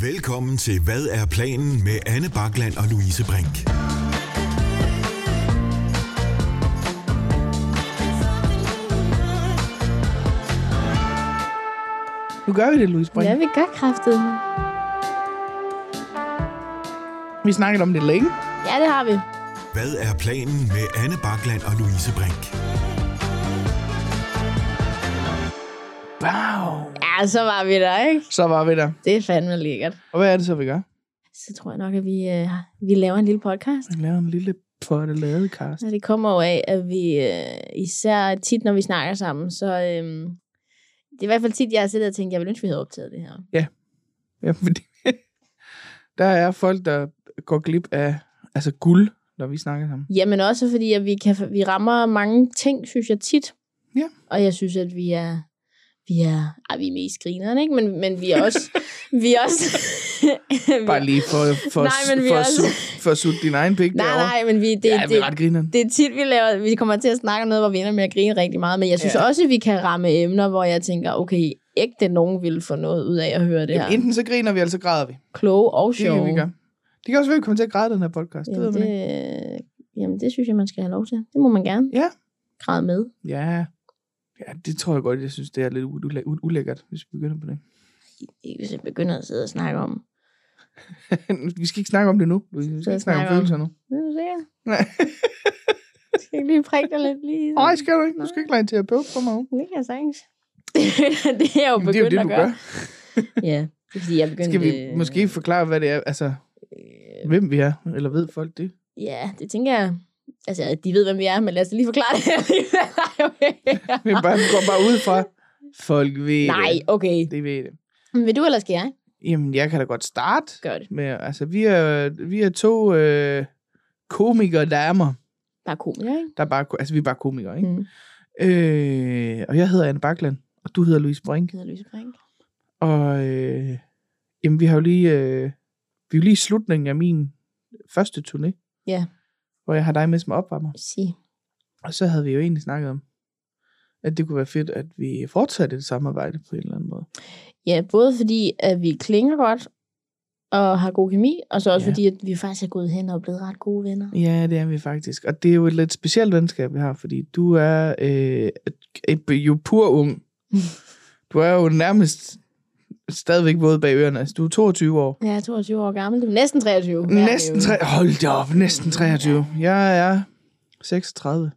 Velkommen til Hvad er planen med Anne Bakland og Louise Brink. Nu gør vi det, Louise Brink. Ja, vi gør kraftet. Vi snakkede om det længe. Ja, det har vi. Hvad er planen med Anne Bakland og Louise Brink? Wow. Ja, så var vi der, ikke? Så var vi der. Det er fandme lækkert. Og hvad er det så, vi gør? Så tror jeg nok, at vi, øh, vi laver en lille podcast. Vi laver en lille lade cast. Så det kommer jo af, at vi øh, især tit, når vi snakker sammen, så øh, det er i hvert fald tit, jeg har siddet og tænkt, jeg vil ønske, vi havde optaget det her. Ja, fordi der er folk, der går glip af altså guld, når vi snakker sammen. Jamen også fordi, at vi, kan, vi rammer mange ting, synes jeg tit. Ja. Og jeg synes, at vi er, vi er, ej, vi er mest grineren, ikke? Men, men vi er også, vi er også, vi Bare lige for, for, Nej, men vi for, er også- sut, for at sutte din egen pik Nej, derovre. nej, men vi, det, ja, vi det, er ret grineren. det er tit, vi laver, vi kommer til at snakke om noget, hvor vi ender med at grine rigtig meget, men jeg synes Ja. også, at vi kan ramme emner, hvor jeg tænker, okay, ægte nogen vil få noget ud af at høre det her. Jamen, enten så griner vi, eller så græder vi. Kloge og Det er sjove. det, vi gør. Det kan også være, at vi kommer til at græde den her podcast. Det ved Jamen, man ikke. det, jamen, det synes jeg, man skal have lov til. Det må man gerne. Ja. Græde med. Ja. Ja, det tror jeg godt, jeg synes, det er lidt ulæ- ulækkert, hvis vi begynder på det. Ikke hvis jeg begynder at sidde og snakke om. vi skal ikke snakke om det nu. Vi skal ikke snakke om følelser nu. Det er du sikker? Nej. Jeg skal ikke lige prikke dig lidt lige. Nej, skal du ikke. Du skal ikke lege en terapeut for mig. Det kan jeg sagtens. det er jeg jo Jamen, det er jo begyndt det, at du gøre. gør. Ja, det er fordi, jeg begyndte... Skal vi måske forklare, hvad det er? Altså, Øh, hvem vi er? Eller ved folk det? Ja, det tænker jeg. Altså, de ved, hvem vi er, men lad os lige forklare det. Vi bare, går bare ud fra, folk ved Nej, det. okay. Det ved det. Men vil du, eller skal jeg? Jamen, jeg kan da godt starte Gør det. med, altså, vi er, vi er to øh, komikere damer. Bare komiker, ikke? Der er bare, altså, vi er bare komikere, ikke? Mm. Øh, og jeg hedder Anne Bakland, og du hedder Louise Brink. Hedder Louise Brink. Og øh, jamen, vi har jo lige, øh, vi er jo lige i slutningen af min første turné. Ja. Hvor jeg har dig med som opvarmer. Sig. Og så havde vi jo egentlig snakket om, at det kunne være fedt, at vi fortsatte et samarbejde på en eller anden måde. Ja, både fordi, at vi klinger godt, og har god kemi, og så også Ja. fordi, at vi faktisk er gået hen og er blevet ret gode venner. Ja, det er vi faktisk. Og det er jo et lidt specielt venskab, vi har, fordi du er øh, jo pur ung. Du er jo nærmest stadigvæk våd bag ørerne. Altså, du er 22 år. Er 22 år gammel. Du er næsten 23. Ja, Næsten det er jo- tre, hold da op, næsten 23. Jeg er 36.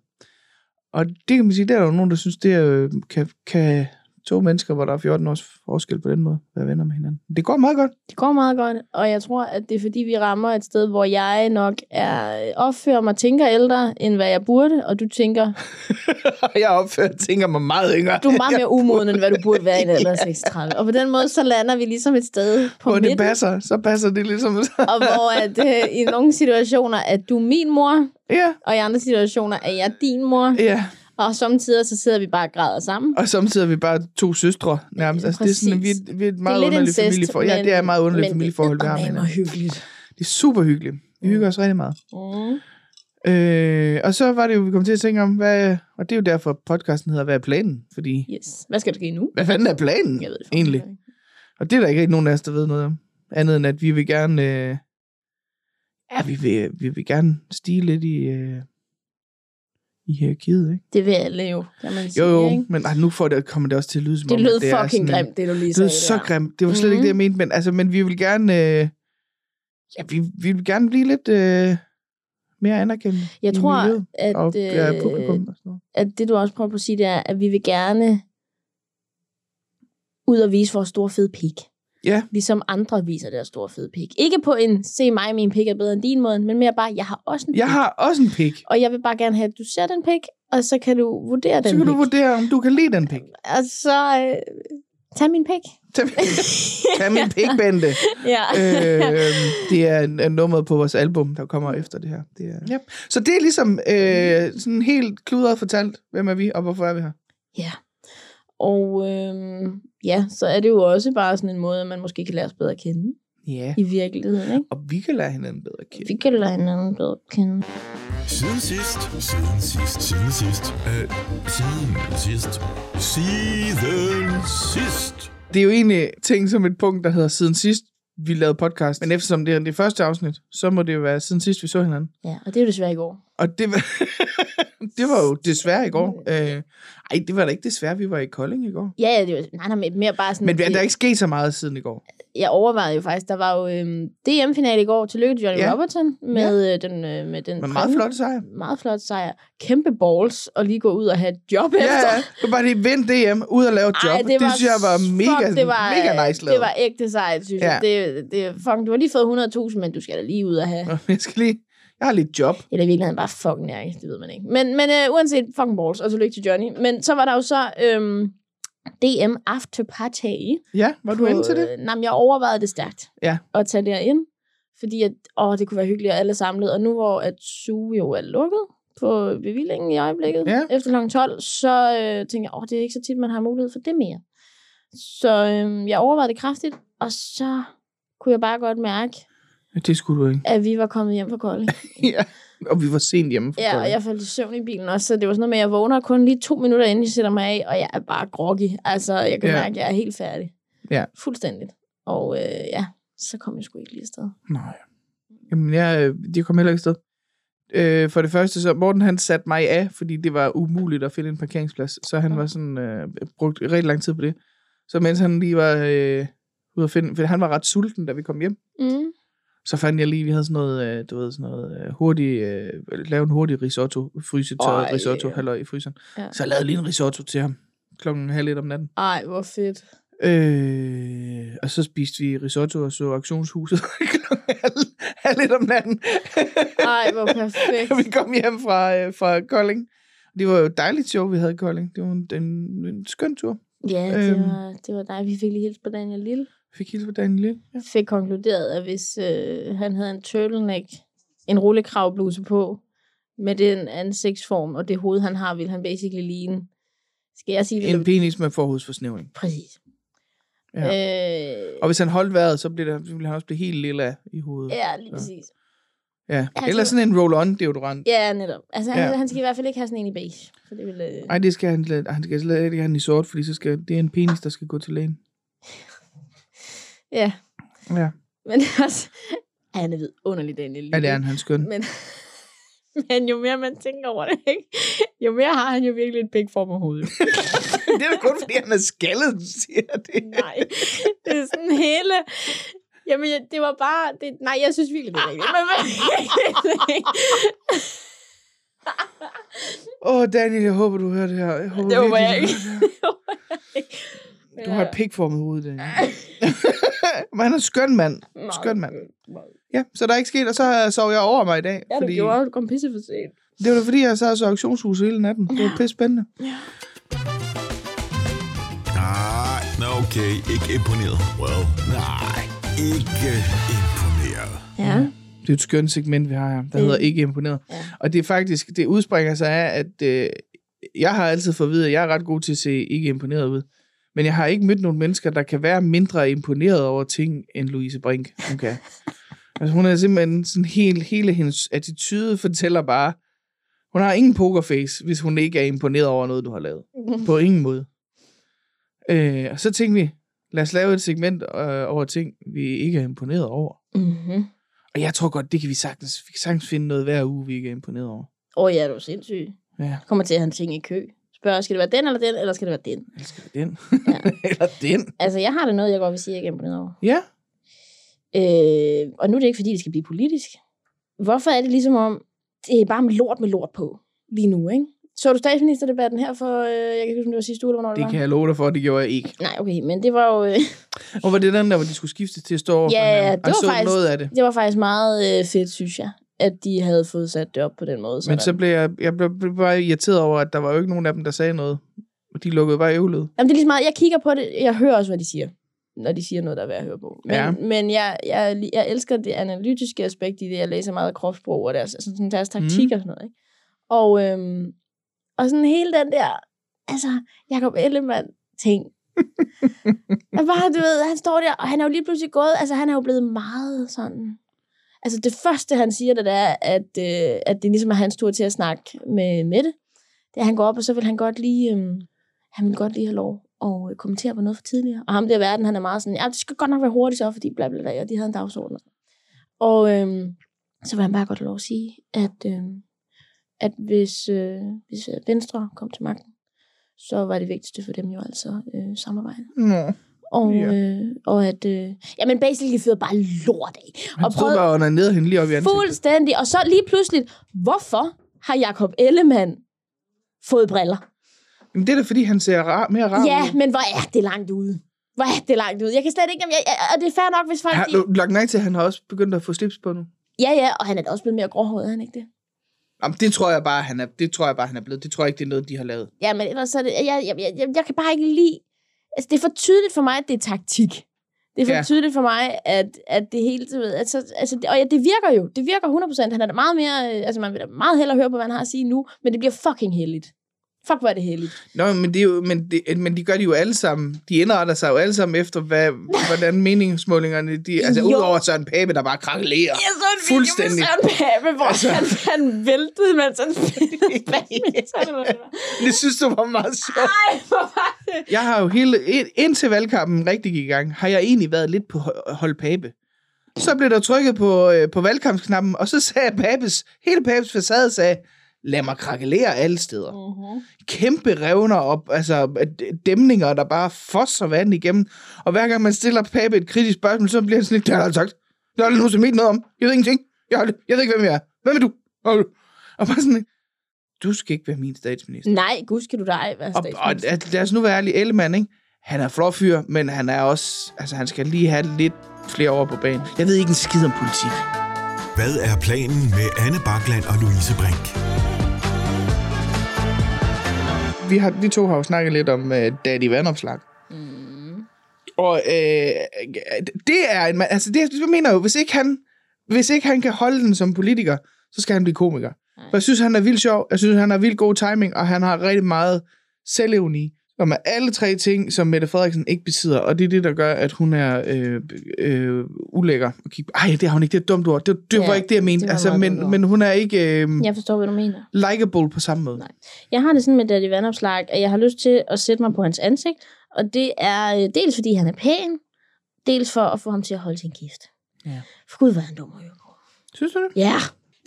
Og det kan man sige, der er jo nogen, der synes, det er, kan, kan to mennesker, hvor der er 14 års forskel på den måde, være venner med hinanden. Det går meget godt. Det går meget godt, og jeg tror, at det er fordi, vi rammer et sted, hvor jeg nok er opfører mig tænker ældre, end hvad jeg burde, og du tænker, jeg opfører tænker mig meget yngre. du er meget mere umoden, end hvad du burde være i en alder af 36. Og på den måde, så lander vi ligesom et sted på Hvor det midten, passer, så passer det ligesom. og hvor at, øh, i nogle situationer, at du er min mor, ja, og i andre situationer, er jeg din mor, ja. Og samtidig så sidder vi bare og græder sammen. Og samtidig er vi bare to søstre nærmest. Ja, Altså, det er sådan, vi, er- vi er et meget er underligt incest, familieforhold. Ja, det er et meget underligt men familieforhold, vi har med hinanden. hyggeligt. Det er super hyggeligt. Vi hygger os rigtig meget. Mm. Øh, og så var det jo, vi kom til at tænke om, hvad, og det er jo derfor podcasten hedder, hvad er planen? Fordi, Yes. Hvad skal der ske nu? hvad fanden er planen Jeg ved det egentlig? ikke. Og det er der ikke rigtig nogen af os, der ved noget om. Andet end, at vi vil gerne, øh, ja, vi vil, vi vil gerne stige lidt i, øh, i hierarkiet, ikke? Det vil alle jo, kan man sige. Jo, jo, Ikke? men ej, nu får det, kommer det også til at lyde som Det om, lød det er fucking sådan grimt, det du lige Det sagde. er så der. grimt. Det var slet mm. ikke Mhm. det, jeg mente. Men, altså, men vi vil gerne... Øh, ja, vi, vi vil gerne blive lidt øh, mere anerkendt Jeg i tror, miljøet, at, og ja, øh, publikum og sådan noget. at det du også prøver på at sige, det er, at vi vil gerne ud og vise vores store fede pik. Ja. Ligesom andre viser deres store fede pik. Ikke på en, se mig, min pik er bedre end din måde, men mere bare, jeg har også en Jeg pik. har også en pik. Og jeg vil bare gerne have, at du ser den pik, og så kan du vurdere den Så kan pik. du vurdere, om du kan lide den pik. Og så øh, tag min pik. Tag, tag min pik, Bente. Ja. øh, det er en, en nummer på vores album, der kommer efter det her. Det er, ja. Så det er ligesom øh, sådan helt kludret fortalt, hvem er vi, og hvorfor er vi her. Ja. Og øhm, ja, så er det jo også bare sådan en måde, at man måske kan lære os bedre at kende Ja. i virkeligheden, ikke? Og vi kan lære hinanden bedre at kende. Vi kan lære hinanden bedre at kende. Siden sidst. Siden sidst. Siden sidst. Øh, siden sidst. Siden sidst. Det er jo egentlig ting som et punkt, der hedder siden sidst. vi lavede podcast. Men eftersom det er det første afsnit, så må det jo være siden sidst, vi så hinanden. Ja, og det er jo desværre i går. Og det var, det var jo desværre i går. Øh, ej, det var da ikke desværre, vi var i Kolding i går. Ja, ja, det var, nej, nej, mere bare sådan... Men der er ikke sket så meget siden i går. jeg overvejede jo faktisk, der var jo øhm, DM-finale i går. Tillykke til Johnny Ja. Robertson med, ja. den, øh, med den Men meget flot sejr. meget flot sejr. Kæmpe balls og lige gå ud og have et job Ja, efter. ja. Det var bare lige vind DM, ud og lave et job. Ej, det, det synes jeg var mega, fuck, det var, mega nice lavet. Det var ægte sejt, synes Ja. jeg. Det, det, fuck, du har lige fået 100.000, men du skal da lige ud og have... Jeg skal lige... Jeg har lige et job. Eller i virkeligheden bare fucking nærke, det ved man ikke. Men, men uh, uanset fucking balls, og tillykke til Johnny. Men så var der jo så øhm, DM After Party. Ja, var du inde til det? Øh, nej, men jeg overvejede det stærkt. Ja. At tage derind. Fordi at, åh, det kunne være hyggeligt, at alle samlet. Og nu hvor at Sue jo er lukket på bevillingen i øjeblikket, Ja. efter kl. 12, så øh, tænkte jeg, åh, det er ikke så tit, man har mulighed for det mere. Så øh, jeg overvejede det kraftigt, og så kunne jeg bare godt mærke, Det skulle du ikke. at vi var kommet hjem fra Kolding. ja. Og vi var sent hjemme. fra Ja, og Kolding. jeg faldt i søvn i bilen også, så det var sådan noget med, at jeg vågner kun lige to minutter inden jeg sætter mig af, og jeg er bare groggy. Altså, jeg kan Ja. mærke, at jeg er helt færdig. Ja. Fuldstændigt. Og øh, ja, så kom jeg sgu ikke lige afsted. Nej. Jamen, jeg, øh, de kom heller ikke sted. Øh, for det første, så Morten han satte mig af, fordi det var umuligt at finde en parkeringsplads. Så han var sådan, øh, brugt rigtig lang tid på det. Så mens han lige var øh, ude at finde, for han var ret sulten, da vi kom hjem, Mm. Så fandt jeg lige, vi havde sådan noget, øh, du ved, sådan noget øh, hurtig, øh, lave en hurtig risotto, frysetørret Ej. risotto, halløj i fryseren. Ja. Så jeg lavede lige en risotto til ham klokken halv et om natten. Ej, hvor fedt. Øh, og så spiste vi risotto og så auktionshuset klokken halv, halv et om natten. Ej, hvor perfekt. vi kom hjem fra, øh, fra Kolding. Det var jo et dejligt show, vi havde i Kolding. Det var en, en, en skøn tur. Ja, det Øhm. var, det var dig. Vi fik lige hilse på Daniel Lille. Fik hilse på Daniel Lille. Ja. Fik konkluderet, at hvis øh, han havde en turtleneck, en rullekravbluse på, med den ansigtsform og det hoved, han har, ville han basically ligne. Skal jeg sige det? En penis med forhudsforsnævring. Præcis. Ja. Øh, Og hvis han holdt vejret, så, blev det, så ville han også blive helt lilla i hovedet. ja, lige præcis. ja. Altså- Eller sådan en roll-on deodorant. Ja, netop. Altså, han, Ja. han skal i hvert fald ikke have sådan en i beige. For det vil... Øh... Nej, det skal han, han skal slet ikke have den i sort, fordi så skal, det er en penis, der skal gå til lægen. Ja, Ja, men er også... Han er vidunderlig, Daniel. ja det er han, han skøn. Men, men jo mere man tænker over det, ikke? jo mere har han jo virkelig et big form af hovedet. det er da kun, fordi han er skaldet, du siger det. Nej, det er sådan hele... Jamen, det var bare... Det, nej, jeg synes virkelig, det er rigtigt. Men, Åh, oh, Daniel, jeg håber, du hører det her. Jeg håber, Det håber jeg ikke. Du har et pikformet hoved, Daniel. Men han er skøn mand. Skøn mand. Ja, så der er ikke sket, og så sov jeg over mig i dag. Ja, du fordi, gjorde. Du kom pisse for sent. Det var da fordi, jeg sad så auktionshus hele natten. Det var pisse spændende. Nej, nå okay, ikke imponeret. Well, nej, ikke imponeret. Ja. Det er et skønt segment, vi har her, der Det- hedder ikke imponeret. Ja. Og det er faktisk, det udspringer sig af, at øh, jeg har altid fået at vide, at jeg er ret god til at se ikke imponeret ud. Men jeg har ikke mødt nogle mennesker, der kan være mindre imponeret over ting, end Louise Brink. Hun kan. altså hun er simpelthen sådan helt, hele hendes attitude fortæller bare, hun har ingen pokerface, hvis hun ikke er imponeret over noget, du har lavet. På ingen måde. Øh, og så tænkte vi, lad os lave et segment øh, over ting, vi ikke er imponeret over. Mm-hmm. Og jeg tror godt, det kan vi sagtens, vi kan sagtens finde noget hver uge, vi ikke er imponeret over. Åh oh, ja, du er sindssyg. Ja, Kommer til at have en ting i kø. Spørger, skal det være den eller den, eller skal det være den? eller skal det den? Ja. eller den? Altså, jeg har da noget, jeg godt vil sige, jeg er imponeret over. Ja, Øh, og nu er det ikke, fordi det skal blive politisk. Hvorfor er det ligesom om, det er bare med lort med lort på lige nu, ikke? Så du statsministerdebatten her for, øh, jeg kan ikke huske, om det var sidste uge, eller hvornår det, det var? kan jeg love dig for, det gjorde jeg ikke. Nej, okay, men det var jo, øh, Og var det den der, hvor de skulle skifte til at stå over Ja, det var faktisk- noget af det. det var faktisk meget øh, fedt, synes jeg, at de havde fået sat det op på den måde. Men så blev jeg, jeg blev, blev bare irriteret over, at der var jo ikke nogen af dem, der sagde noget. De lukkede bare ævlede. Jamen, det er lige så meget, jeg kigger på det, jeg hører også, hvad de siger, når de siger noget, der er værd at høre på. Men, Ja. men jeg, jeg, jeg elsker det analytiske aspekt i det, jeg læser meget af kropssprog og deres, altså sådan deres taktik Mhm. og sådan noget. Ikke? Og, øhm, og sådan hele den der, altså, Jacob Ellemann ting. jeg bare, du ved, han står der, og han er jo lige pludselig gået, altså han er jo blevet meget sådan, altså det første, han siger, det er, at, øh, at det ligesom er hans tur til at snakke med Mette. Det er, at han går op, og så vil han godt lige, øh, han vil godt lige have lov og øh, kommentere på noget for tidligere. Og ham der verden, han er meget sådan, ja, det skal godt nok være hurtigt så, fordi bla bla bla, og de havde en dagsorden. Og øh, så vil han bare godt have lov at sige, at, øh, at hvis, øh, hvis øh, Venstre kom til magten, så var det vigtigste for dem jo altså øh, samarbejde. Mm. Og, Ja. øh, og at, øh, jamen basically fyrede bare lort af. Han og stod bare ned hende lige op i ansigtet. fuldstændig. Og så lige pludselig, hvorfor har Jakob Ellemann fået briller? Jamen, det er da, fordi han ser rar, mere rar Ja, ud. men hvor er det langt ude? Hvor er det langt ude? Jeg kan slet ikke... Jeg, jeg, og det er fair nok, hvis folk... Har De, du lagt mærke til, at han har også begyndt at få slips på nu? ja, ja, og han er da også blevet mere gråhåret, han ikke det? Jamen, det tror jeg bare, han er, det tror jeg bare, han er blevet. Det tror jeg ikke, det er noget, de har lavet. Ja, men ellers så er det... Jeg, jeg, jeg, jeg kan bare ikke lide... Altså, det er for tydeligt for mig, at det er taktik. Det er for Ja. tydeligt for mig, at, at det hele... Ved, altså, altså, og ja, det virker jo. Det virker 100%. Han er da meget mere... øh, Altså, man vil da meget hellere høre på, hvad han har at sige nu, men det bliver fucking heldigt. Fuck, hvor er det heldigt. Nå, men, det er jo, men, det, men de gør de jo alle sammen. De indretter sig jo alle sammen efter, hvad, hvordan meningsmålingerne... De, altså, Jo. udover Søren Pape, der bare krakelerer. Jeg så en Fuldstændig. video med Søren Pape, hvor Altså. han, han væltede, mens han spillede badminton. Det synes du var meget sjovt. Ej, hvor var det? Jeg har jo hele... ind- Indtil valgkampen rigtig gik i gang, har jeg egentlig været lidt på ho- hold Pape. Så blev der trykket på, øh, på valgkampsknappen, og så sagde Papes, hele Papes facade sagde, lad mig krakelere alle steder. Mm-hmm. kæmpe revner op, altså dæmninger, der bare fosser vand igennem. Og hver gang man stiller Pape et kritisk spørgsmål, så bliver han sådan lidt, det har jeg sagt. Det har jeg aldrig ment noget om. Jeg ved ingenting. Jeg, har jeg ved ikke, hvem jeg er. Hvem er du? Og, og bare sådan, du skal ikke være min statsminister. Nej, gud skal du dig være Og, og statsminister. at- lad os nu være ærlige, Ellemann, ikke? Han er flot fyr, men han er også, altså han skal lige have lidt flere år på banen. Jeg ved ikke en skid om politik. Hvad er planen med Anne Bakland og Louise Brink? Vi, har, vi to har jo snakket lidt om uh, Daddy Vandopslag. Mm. Og øh, det er en mand, altså det, jeg mener jo, hvis ikke, han, hvis ikke han kan holde den som politiker, så skal han blive komiker. Nej. For jeg synes, han er vildt sjov, jeg synes, han har vildt god timing, og han har rigtig meget selvevni, som er alle tre ting, som Mette Frederiksen ikke besidder, og det er det, der gør, at hun er øh, øh, ulækker. Ej, det har hun ikke, det er et dumt ord. Det, det Ja, var ikke det, jeg mente. det Altså, men, men hun er ikke øh, Jeg forstår, hvad du mener. likable på samme måde. Nej. Jeg har det sådan med Daddy Vandopslag, at jeg har lyst til at sætte mig på hans ansigt, og det er øh, dels fordi han er pæn, dels for at få ham til at holde sin gift. Ja. For gud, hvor er han dum at. Synes du det? Ja.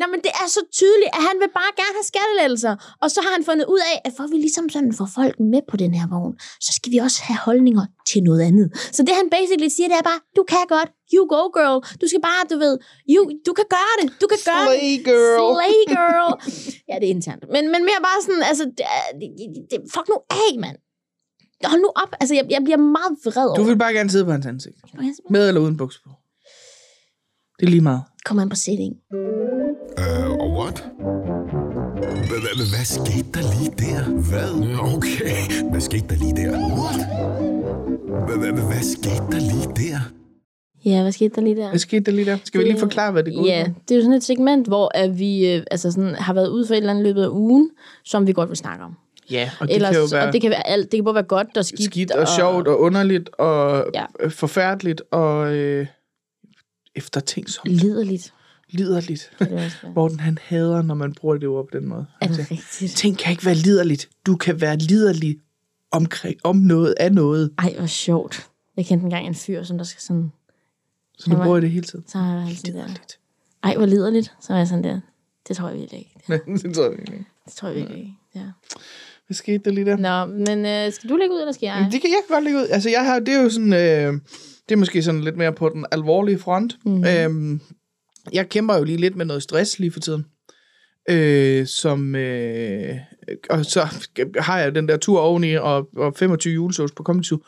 Nå, men det er så tydeligt, at han vil bare gerne have skattelettelser. Og så har han fundet ud af, at for at vi ligesom sådan får folk med på den her vogn, så skal vi også have holdninger til noget andet. Så det han basically siger, det er bare, du kan godt, you go girl. Du skal bare, du ved, you, du kan gøre det, du kan gøre det. Slay girl. Slay girl. ja, det er internt. Men, men mere bare sådan, altså, det, det, det, fuck nu af, mand. Hold nu op. Altså, jeg, jeg bliver meget vred over. Du vil bare gerne sidde på hans ansigt. det. Med eller uden bukser på. Det er lige meget. Kommer an på setting. Øh, og what? Hva- hva- hva- Hvad skete der lige der? Hvad? Okay. Hvad skete der lige der? What? Hva- hva- hva- Hvad skete der lige der? Ja, hvad skete der lige der? Hvad skete der lige der? Skal vi lige forklare, hvad det går ud Ja, på? det er jo sådan et segment, hvor at vi øh, altså sådan, har været ude for et eller andet løbet af ugen, som vi godt vil snakke om. Ja, og det Ellers, kan jo være og det kan være alt. Det kan både være godt og skidt. skidt og sjovt og underligt og ja. forfærdeligt og øh, eftertænksomt, Liderligt. Liderligt. det. Morten, han hader, når man bruger det ord på den måde. Er det siger, rigtigt? Ting kan ikke være liderligt. Du kan være liderlig omkring, om noget af noget. Ej, hvor sjovt. Jeg kendte engang en fyr, som der skal sådan... Så var- bruger det hele tiden. Så har jeg været sådan der. Liderligt. Ej, hvor liderligt. Så var jeg sådan der. Det tror jeg virkelig ikke. det tror jeg ikke. Det tror jeg virkelig ikke. Ja. Hvad skete der lige der? Nå, men øh, skal du lægge ud, eller skal jeg? Det kan jeg godt lægge ud. Altså, jeg har, det er jo sådan, øh, det er måske sådan lidt mere på den alvorlige front. Mhm. Mm. Øhm, jeg kæmper jo lige lidt med noget stress lige for tiden. Øh, som, øh, og så har jeg den der tur oveni og, og 25 julesås på Comedy Zoo,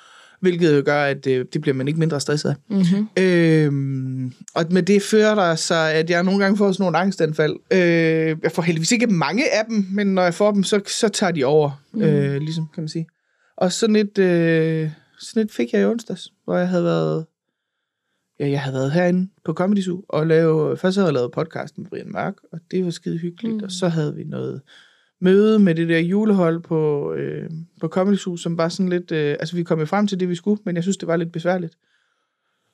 hvilket gør, at øh, det bliver man ikke mindre stresset af. Mm-hmm. Øhm, og med det fører der sig, at jeg nogle gange får sådan nogle angstanfald. Øh, jeg får heldigvis ikke mange af dem, men når jeg får dem, så, så tager de over, mm. øh, ligesom kan man sige. Og sådan et, øh, sådan et fik jeg i onsdags, hvor jeg havde været, ja, jeg havde været herinde på Comedy Zoo, og lave, først havde jeg lavet podcast med Brian Mørk, og det var skide hyggeligt, mm. og så havde vi noget møde med det der julehold på, øh, på Comedy Zoo, som var sådan lidt, øh, altså vi kom jo frem til det, vi skulle, men jeg synes, det var lidt besværligt.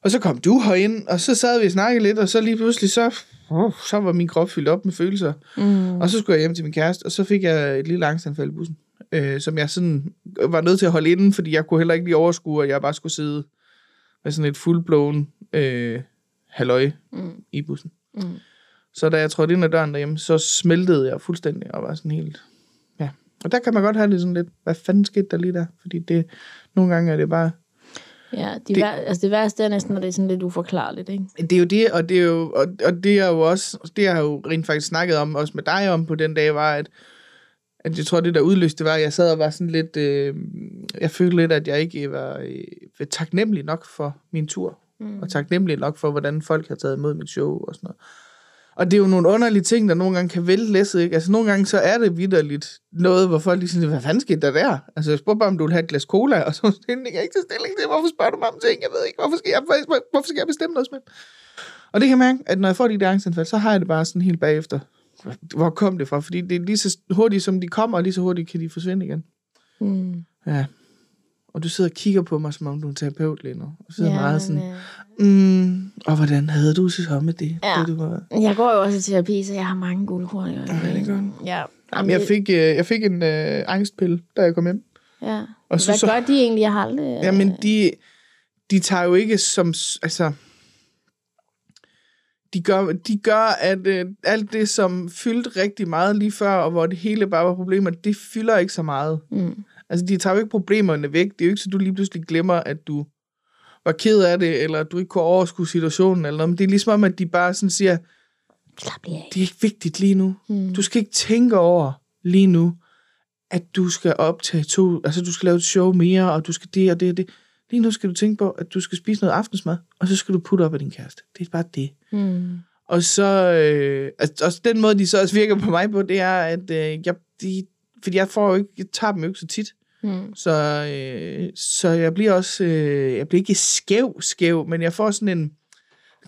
Og så kom du herind, og så sad vi og snakkede lidt, og så lige pludselig, så, uh, så var min krop fyldt op med følelser. Mm. Og så skulle jeg hjem til min kæreste, og så fik jeg et lille angstanfald i bussen. øh, som jeg sådan var nødt til at holde inden, fordi jeg kunne heller ikke lige overskue, at jeg bare skulle sidde med sådan et fuldblåen øh, halløj Mm. i bussen. Mm. Så da jeg trådte ind ad døren derhjemme, så smeltede jeg fuldstændig og var sådan helt... Ja. Og der kan man godt have det sådan lidt, hvad fanden skete der lige der? Fordi det, nogle gange er det bare... Ja, de Det- det... Vær, altså det værste er næsten, når det er sådan lidt uforklarligt, ikke? Det er jo det, og det er jo, og, og det er jo også, det har jeg jo rent faktisk snakket om, også med dig om på den dag, var, at, at jeg tror, det der udløste var, at jeg sad og var sådan lidt, øh, jeg følte lidt, at jeg ikke var øh, taknemmelig nok for min tur, mm. og taknemmelig nok for, hvordan folk har taget imod mit show og sådan noget. Og det er jo nogle underlige ting, der nogle gange kan vælte læsset, ikke? Altså nogle gange så er det vidderligt noget, hvor folk lige siger, hvad fanden skete der der? Altså jeg spurgte bare, om du vil have et glas cola, og så var jeg kan ikke tage stilling til, hvorfor spørger du mig om ting? Jeg ved ikke, hvorfor skal jeg, hvorfor skal jeg bestemme noget, Svend? Og det kan jeg mærke, at når jeg får de der angstanfald, så har jeg det bare sådan helt bagefter. Hvor kom det fra? Fordi det er lige så hurtigt, som de kommer, lige så hurtigt kan de forsvinde igen. Mm. Ja. Og du sidder og kigger på mig, som om du er en terapeut lige nu. Og sidder Ja, meget sådan, øh, mm, og hvordan havde du så med det? Ja. det du var? Jeg går jo også i terapi, så jeg har mange guldkorn. Ja, det er godt. Ja. Jamen, jeg fik, øh, jeg fik en øh, angstpille, da jeg kom hjem. Ja. Og så- Hvad så- gør de egentlig? Jeg har aldrig... Jamen, de, de tager jo ikke som... Altså, de gør, de gør at øh, alt det, som fyldte rigtig meget lige før, og hvor det hele bare var problemer, det fylder ikke så meget. Mm. Altså, de tager jo ikke problemerne væk. Det er jo ikke så, du lige pludselig glemmer, at du var ked af det, eller at du ikke kunne overskue situationen, eller noget. Men det er ligesom om, at de bare sådan siger, Slap lige af. det er ikke vigtigt lige nu. Mm. Du skal ikke tænke over lige nu, at du skal optage to, altså du skal lave et show mere, og du skal det og det og det. Lige nu skal du tænke på, at du skal spise noget aftensmad, og så skal du putte op af din kæreste. Det er bare det. Mm. Og så, øh, altså, også den måde, de så også virker på mig på, det er, at øh, jeg, de, fordi jeg får jo ikke, jeg tager dem jo ikke så tit. Mm. Så, øh, så jeg bliver også, øh, jeg bliver ikke skæv, skæv, men jeg får sådan en,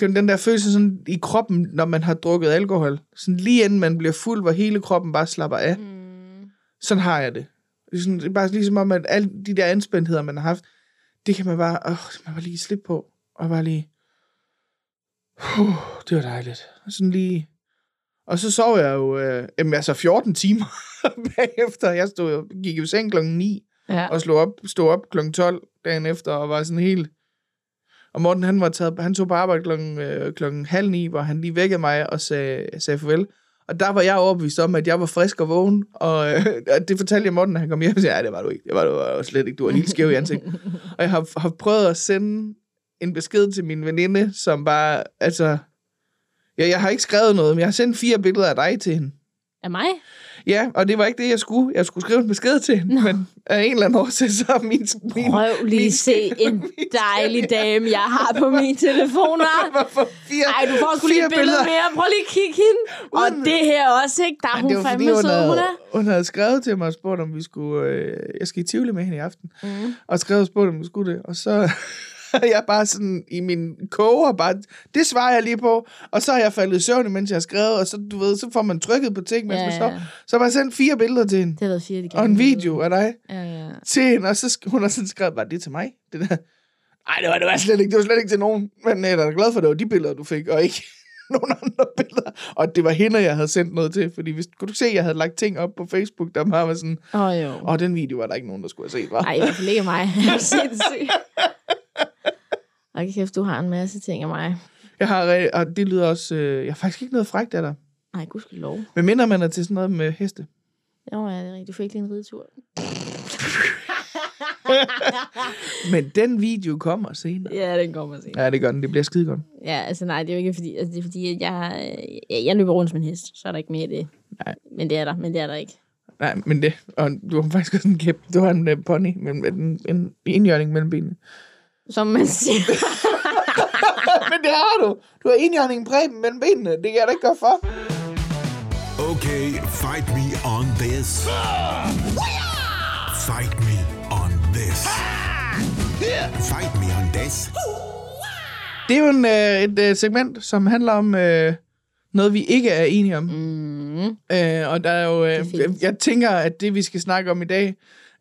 den der følelse sådan i kroppen, når man har drukket alkohol. Sådan lige inden man bliver fuld, hvor hele kroppen bare slapper af. Mm. Sådan har jeg det. Det er, sådan, det er bare ligesom om, at alle de der anspændtheder, man har haft, det kan man bare, åh, kan man bare lige slippe på. Og bare lige, uh, det var dejligt. Og sådan lige, og så sov jeg jo, øh, jamen altså 14 timer bagefter. Jeg stod jo, gik jo i seng klokken 9, Ja. og slog op, stod op klokken 12 dagen efter, og var sådan helt... Og Morten, han, var taget, han tog på arbejde klokken, øh, klokken halv ni, hvor han lige vækkede mig og sagde, sagde farvel. Og der var jeg overbevist om, at jeg var frisk og vågen, og øh, og det fortalte jeg Morten, da han kom hjem, og sagde, ja, det var du ikke, det var du var slet ikke, du var helt skæv i ansigtet. og jeg har, har prøvet at sende en besked til min veninde, som bare, altså, ja, jeg har ikke skrevet noget, men jeg har sendt fire billeder af dig til hende. Af mig? Ja, og det var ikke det, jeg skulle. Jeg skulle skrive en besked til hende, men af en eller anden årsag, så er min... min Prøv lige min- se en dejlig dame, jeg har på min telefon. fire, Ej, du får sgu lige et billede mere. Prøv lige at kigge hende. Og Uden- det her også, ikke? Der er hun det var fordi, fandme hun sød, hun havde, er. hun havde skrevet til mig og spurgt, om vi skulle... Øh, jeg skal i Tivoli med hende i aften. Mm. Og skrevet og spurgt, om vi skulle det. Og så jeg bare sådan i min koger bare... Det svarer jeg lige på. Og så har jeg faldet i søvn, mens jeg har skrevet. Og så, du ved, så får man trykket på ting, mens Ja, man sover. Så har jeg sendt fire billeder til hende. Det har fire, de Og en video af dig. Ja, ja. til hende, og så hun har sådan skrevet, var det til mig? Det der. Ej, det var, det var slet ikke, det var slet ikke til nogen. Men jeg er da glad for, at det var de billeder, du fik, og ikke nogen andre billeder. Og det var hende, jeg havde sendt noget til, fordi hvis, kunne du se, at jeg havde lagt ting op på Facebook, der bare var sådan, Åh, oh, jo. åh, den video var der ikke nogen, der skulle have set, var. Ej, i hvert fald ikke mig. Og kæft, du har en masse ting af mig. Jeg har, og det lyder også, øh, jeg har faktisk ikke noget frækt af dig. Nej, gud skal lov. Men mindre man er til sådan noget med heste. Jo, ja, det er rigtigt. Du fik lige en ridetur. Men den video kommer senere. ja, den kommer se. Ja, det gør den. Det bliver skide godt. Ja, altså nej, det er jo ikke fordi, altså, det er fordi, at jeg, jeg, jeg løber rundt som en hest, så er der ikke mere i det. Nej. Men det er der, men det er der ikke. Nej, men det, og du har faktisk også en kæp. Du har en uh, pony med, med en, en indjørning mellem benene. Som man siger. Men det har du. Du har indjørningen præben mellem benene. Det kan jeg da ikke gøre for. Okay, fight me on this. Fight me on this. Fight me on this. Det er jo en, øh, et øh, segment, som handler om øh, noget, vi ikke er enige om. Mm. Øh, og der er jo, øh, er jeg tænker, at det, vi skal snakke om i dag,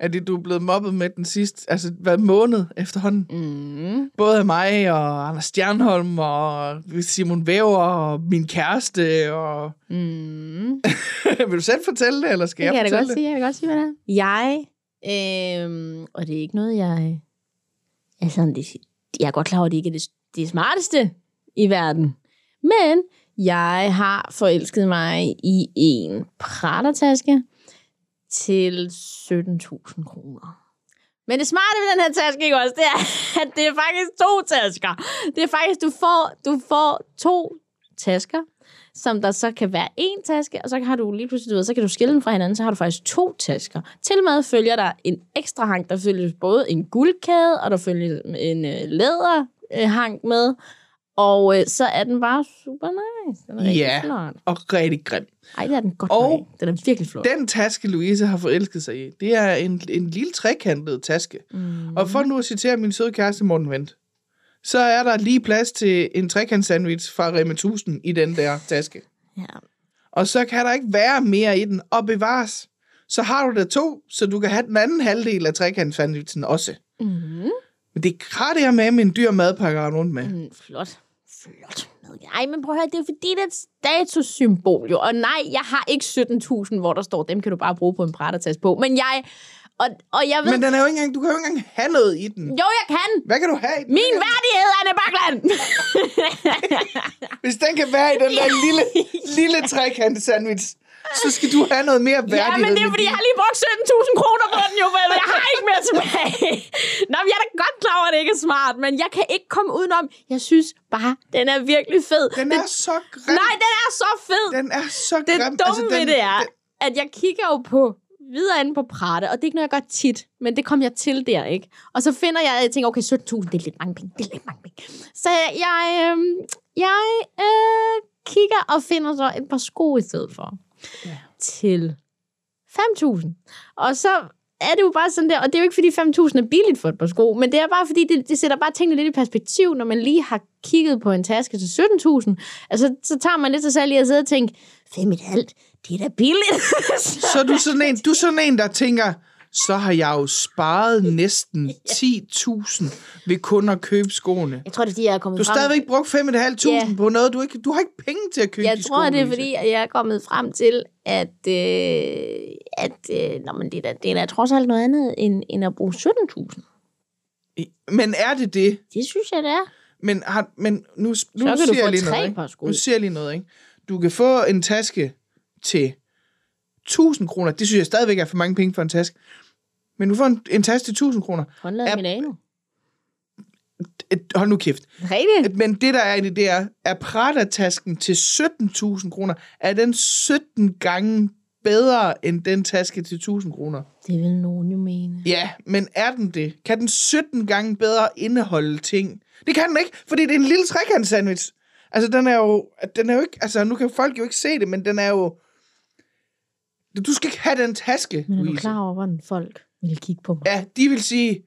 af det, du er blevet mobbet med den sidste, altså hvad måned efterhånden. Mm. Både af mig og Anders Stjernholm og Simon Væver og min kæreste. Og... Mm. Vil du selv fortælle det, eller skal Det jeg jeg fortælle godt sige. Jeg kan godt sige, hvad det er. Jeg, øhm, og det er ikke noget, jeg... Altså, det, jeg er godt klar over, at det ikke er det, det smarteste i verden. Men jeg har forelsket mig i en Prada-taske til 17.000 kroner. Men det smarte ved den her taske, ikke også, det er, at det er faktisk to tasker. Det er faktisk, du får, du får to tasker, som der så kan være en taske, og så har du lige pludselig, du ved, så kan du skille dem fra hinanden, så har du faktisk to tasker. Til med følger der en ekstra hang, der følger både en guldkæde, og der følger en øh, læderhang med, og øh, så er den bare super nice. Den er rigtig Ja. flot. Og rigtig grim. Ej, det er den godt Og. Den er virkelig flot. Den taske, Louise har forelsket sig i, det er en, en lille trekantet taske. Mm. Og for nu at citere min søde kæreste Morten Vendt, så er der lige plads til en trekant sandwich fra Rema 1000 i den der taske. Ja. Og så kan der ikke være mere i den, og bevares. Så har du der to, så du kan have den anden halvdel af trekant sandwichen også. Mm. Men det er her med, med en dyr madpakke rundt med. Mm, flot. Flot. Ej, men prøv at høre, det er fordi, det er et statussymbol jo. Og nej, jeg har ikke 17.000, hvor der står, dem kan du bare bruge på en brættertaske på. Men jeg, og, og jeg ved... Men den er jo ikke engang, du kan jo ikke engang have noget i den. Jo, jeg kan. Hvad kan du have i den? Min værdighed, Anne Bakland. Hvis den kan være i den der lille, lille trekant sandwich, så skal du have noget mere værdighed. ja, men det er fordi, jeg har lige brugt 17.000 kroner på den jo, vel? Jeg har ikke mere tilbage. Nå, men jeg er da godt klar over, at det ikke er smart, men jeg kan ikke komme udenom. Jeg synes bare, den er virkelig fed. Den er så grim. Nej, den er så fed. Den er så Det grim. dumme altså, ved det er, den- at jeg kigger jo på videre inde på Prada, og det er ikke noget, jeg gør tit, men det kom jeg til der, ikke? Og så finder jeg, jeg tænker, okay, 17.000, det er lidt mange penge, det er lidt mange penge. Så jeg, øh, jeg øh, kigger og finder så et par sko i stedet for. Ja. Til 5.000. Og så er det jo bare sådan der, og det er jo ikke, fordi 5.000 er billigt for et par sko, men det er bare, fordi det, det sætter bare tingene lidt i perspektiv, når man lige har kigget på en taske til 17.000. Altså, så tager man lidt sig selv i at sidde og tænke, 5,5, det er da billigt. Så er du sådan en, du er sådan en, der tænker, så har jeg jo sparet næsten 10.000 ved kun at købe skoene. jeg tror, det er, fordi jeg er kommet Du har stadigvæk brugt 5.500 Ja. på noget, du ikke... Du har ikke penge til at købe Jeg de tror, sko, det er, fordi jeg er kommet frem til, at, øh, at øh, nå, men det, er da, det er da trods alt noget andet, end, end at bruge 17.000. Men er det det? Det synes jeg, det er. Men, har, men nu, nu Så siger jeg lige noget, ikke? Nu siger jeg lige noget, ikke? Du kan få en taske til 1000 kroner. Det synes jeg stadigvæk er for mange penge for en taske. Men du får en, en taske til 1000 kroner. Håndlaget Er- Milano. Et- Hold nu kæft. Rigtigt? Men det, der er i det, det er, er Prada-tasken til 17.000 kroner, er den 17 gange bedre end den taske til 1000 kroner? Det vil nogen jo mene. Ja, men er den det? Kan den 17 gange bedre indeholde ting? Det kan den ikke, fordi det er en lille trekant sandwich. Altså, den er jo, den er jo ikke, altså, nu kan folk jo ikke se det, men den er jo, du skal ikke have den taske, Men er du Louise. klar over, hvordan folk vil kigge på mig? Ja, de vil sige,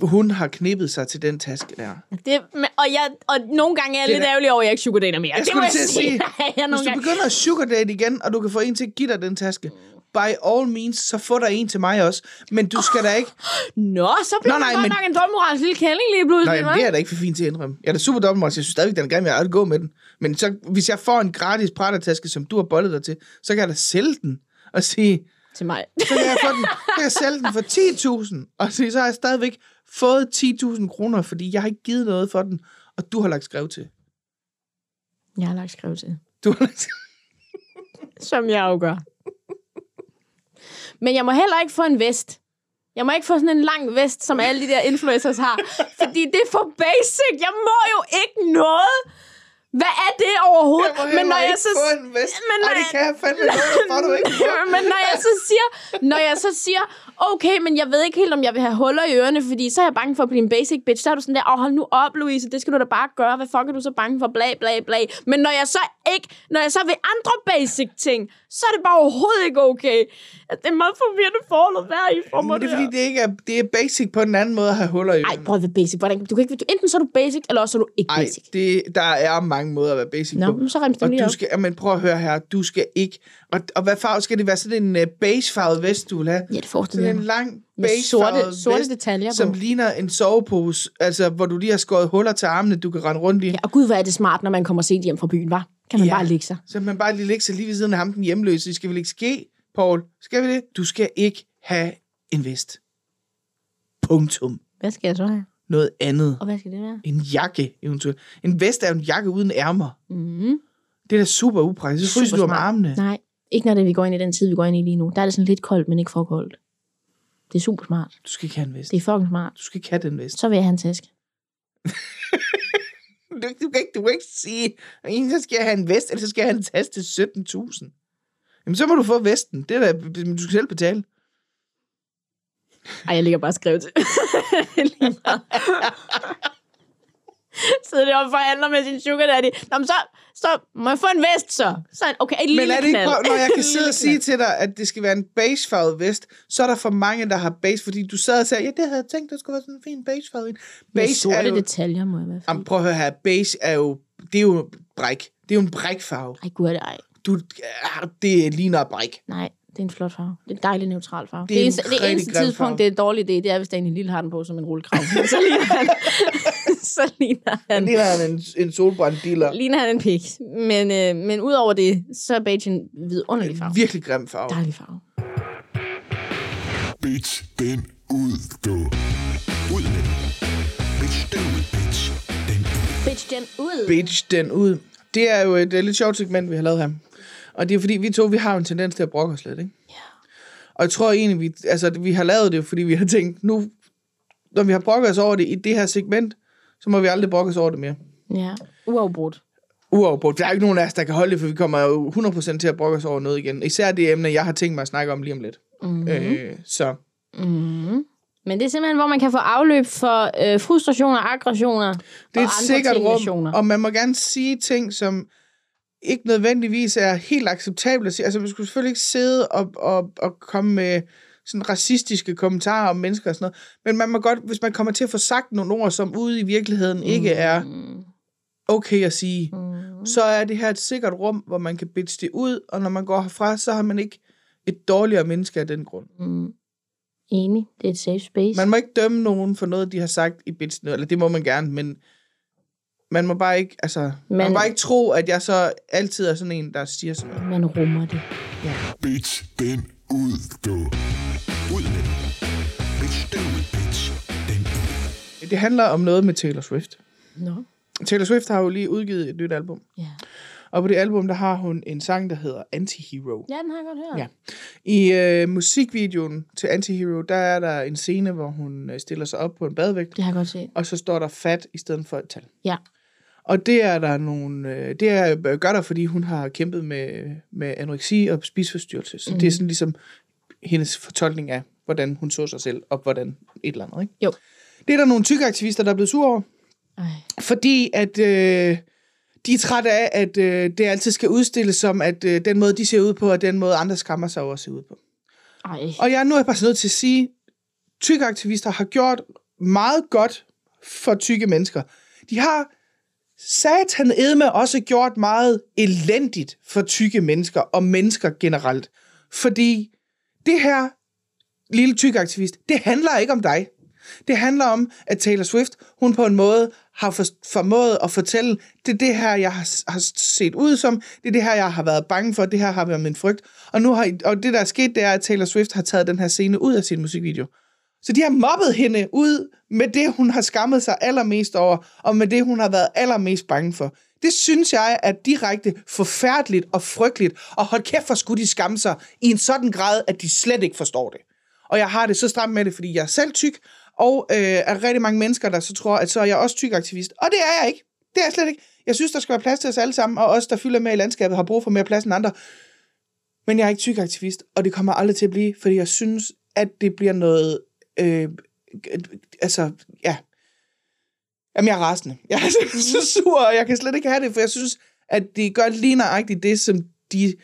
hun har knippet sig til den taske der. Det, men- og, jeg, og nogle gange er jeg Det er lidt da- ærgerlig over, at jeg ikke sugardater mere. Jeg det skulle må til at sige, jeg Hvis du gange. begynder at sugar date igen, og du kan få en til at give dig den taske, by all means, så få der en til mig også. Men du skal da ikke... Nå, så bliver Nå, det nej, godt men- nok en dobbeltmoralsk lille kælling lige pludselig. Nej, det er da ikke for fint til at indrømme. Jeg er da super dobbelt, jeg synes stadigvæk, den er grim, jeg vil gå med den. Men så, hvis jeg får en gratis Prada-taske, som du har bollet dig til, så kan jeg da sælge den og sige, Til mig. så kan jeg, få den, kan jeg sælge den for 10.000, og sige, så har jeg stadigvæk fået 10.000 kroner, fordi jeg har ikke givet noget for den, og du har lagt skrev til. Jeg har lagt skrev til. Du har lagt Som jeg jo gør. Men jeg må heller ikke få en vest. Jeg må ikke få sådan en lang vest, som alle de der influencers har. Fordi det er for basic. Jeg må jo ikke noget. Hvad er det overhovedet? Jeg må men når jeg så... en vest. Men Ej, når det jeg- kan jeg fandme for, du ikke men når jeg så siger, når jeg så siger, okay, men jeg ved ikke helt, om jeg vil have huller i ørerne, fordi så er jeg bange for at blive en basic bitch. Så er du sådan der, åh, hold nu op, Louise, det skal du da bare gøre. Hvad fuck er du så bange for? Bla, bla, bla. Men når jeg så ikke, når jeg så vil andre basic ting, så er det bare overhovedet ikke okay. Det er meget forvirrende forhold at være i for mig. Det er fordi, det ikke er, det er basic på en anden måde at have huller i Ej, prøv at være basic. Hvordan, du kan ikke, du, enten så er du basic, eller også er du ikke Ej, basic. det, der er mange mange måder at være basic Nå, på. så rems Og du skal, men prøv at høre her, du skal ikke, og, og hvad farve skal det være? Sådan en uh, beigefarvet vest, du vil have? Ja, det forestiller Sådan jeg en lang beigefarvet sorte, sorte vest, detaljer som på. ligner en sovepose, altså hvor du lige har skåret huller til armene, du kan rende rundt i. Ja, og gud, hvor er det smart, når man kommer sent hjem fra byen, var? Kan man Ja. bare ligge sig. Så man bare lige lægge sig lige ved siden af ham, den hjemløse. Det skal vel ikke ske, Paul? Skal vi det? Du skal ikke have en vest. Punktum. Hvad skal jeg så have? Noget andet. Og hvad skal det være? En jakke, eventuelt. En vest er jo en jakke uden ærmer. Mm-hmm. Det er da super upraktisk. Så fryser du om armene. Nej, ikke når det, vi går ind i den tid, vi går ind i lige nu. Der er det sådan lidt koldt, men ikke for koldt. Det er super smart. Du skal ikke have en vest. Det er fucking smart. Du skal ikke have den vest. Så vil jeg have en taske. Du, du, kan ikke, du kan ikke sige, enten så skal jeg have en vest, eller så skal jeg have en taske til 17.000. Jamen, så må du få vesten. Det er da, du skal selv betale. Ej, jeg ligger bare og skriver til. Sidder det og forhandler med sin sugar daddy. Nå, men så, så må jeg få en vest, så. så okay, et lille Men er det ikke, knald. når jeg kan sidde og sige til dig, at det skal være en beigefarvet vest, så er der for mange, der har beige, fordi du sad og sagde, ja, det havde jeg tænkt, det skulle være sådan en fin beigefarvet en. Med Beige sorte er jo, detaljer, må jeg være Jamen, prøv at høre her, beige er jo, det er jo bræk. Det er jo en brækfarve. Ej, gud er det ej. Du, ah, det ligner bræk. Nej, det er en flot farve. Det er en dejlig neutral farve. Det Det, er det, en eneste, det rigtig eneste tidspunkt, farve. det er en dårlig idé, det er, hvis Daniel Lille har den på som en rullekrav. Så ligner han, så ligner Han ligner han en, en solbrændt dealer. ligner han en pik. Men, øh, men udover det, så er beige en vidunderlig farve. Virkelig grim farve. Dejlig farve. Bitch, den ud, du. Ud med den. Bitch, den ud, bitch. Den ud. Bitch, den ud. Beige den ud. Det er jo et, et lidt sjovt segment, vi har lavet her. Og det er fordi, vi to, vi har jo en tendens til at brokke os lidt, ikke? Ja. Og jeg tror egentlig, vi, altså, vi har lavet det, fordi vi har tænkt, nu, når vi har brokket os over det i det her segment, så må vi aldrig brokke os over det mere. Ja, uafbrudt. Uafbrudt. Der er ikke nogen af os, der kan holde det, for vi kommer jo 100% til at brokke os over noget igen. Især det emne, jeg har tænkt mig at snakke om lige om lidt. Mm-hmm. Øh, så Mm. Men det er simpelthen, hvor man kan få afløb for øh, frustrationer, aggressioner det og er et andre sikkert rum, og man må gerne sige ting, som ikke nødvendigvis er helt acceptable at sige. Altså, man skulle selvfølgelig ikke sidde og, og, og komme med sådan racistiske kommentarer om mennesker og sådan noget, men man må godt, hvis man kommer til at få sagt nogle ord, som ude i virkeligheden ikke er Mm. okay at sige, Mm. så er det her et sikkert rum, hvor man kan bitche det ud, og når man går herfra, så har man ikke et dårligere menneske af den grund. Mm. Enig. Det er et safe space. Man må ikke dømme nogen for noget, de har sagt i bitchen, eller det må man gerne, men man må bare ikke, altså, man, man må bare ikke tro, at jeg så altid er sådan en, der siger sådan noget. Man rummer det. Bitch, den ud, du. Ud med den. Bitch, den ud, bitch. Den ud. Det handler om noget med Taylor Swift. Nå. Taylor Swift har jo lige udgivet et nyt album, Ja. og på det album, der har hun en sang, der hedder Antihero. ja, den har jeg godt hørt. Ja. I øh, musikvideoen til Antihero, der er der en scene, hvor hun øh, stiller sig op på en badevægt, Det har jeg godt set. og så står der fat i stedet for et tal. Ja. Og det er der nogle, øh, det er, øh, gør der, fordi hun har kæmpet med, med anoreksi og spiseforstyrrelse. Så mm. det er sådan ligesom hendes fortolkning af, hvordan hun så sig selv, og hvordan et eller andet. Ikke? Jo. Det er der nogle tykke aktivister, der er blevet sure over, Ej. fordi at øh, de er trætte af, at øh, det altid skal udstilles som, at øh, den måde, de ser ud på, er den måde, andre skammer sig over at se ud på. Ej. Og jeg nu er jeg bare nødt til at sige, tykke aktivister har gjort meget godt for tykke mennesker. De har satan edme også gjort meget elendigt for tykke mennesker og mennesker generelt. Fordi det her lille tykke aktivist, det handler ikke om dig. Det handler om, at Taylor Swift, hun på en måde har for, formået at fortælle, det er det her, jeg har, har set ud som, det er det her, jeg har været bange for, det her har været min frygt. Og, nu har, og det, der er sket, det er, at Taylor Swift har taget den her scene ud af sin musikvideo. Så de har mobbet hende ud med det, hun har skammet sig allermest over, og med det, hun har været allermest bange for. Det synes jeg er direkte forfærdeligt og frygteligt, og hold kæft for skulle de skamme sig i en sådan grad, at de slet ikke forstår det. Og jeg har det så stramt med det, fordi jeg er selv tyk, og øh, er rigtig mange mennesker, der så tror, at så er jeg også tyk aktivist. Og det er jeg ikke. Det er jeg slet ikke. Jeg synes, der skal være plads til os alle sammen, og os, der fylder med i landskabet, har brug for mere plads end andre. Men jeg er ikke tyk aktivist, og det kommer aldrig til at blive, fordi jeg synes, at det bliver noget... Øh, altså, ja. Jamen, jeg er rasende. Jeg er simpelthen så sur, og jeg kan slet ikke have det, for jeg synes, at de gør lige nøjagtigt det, som de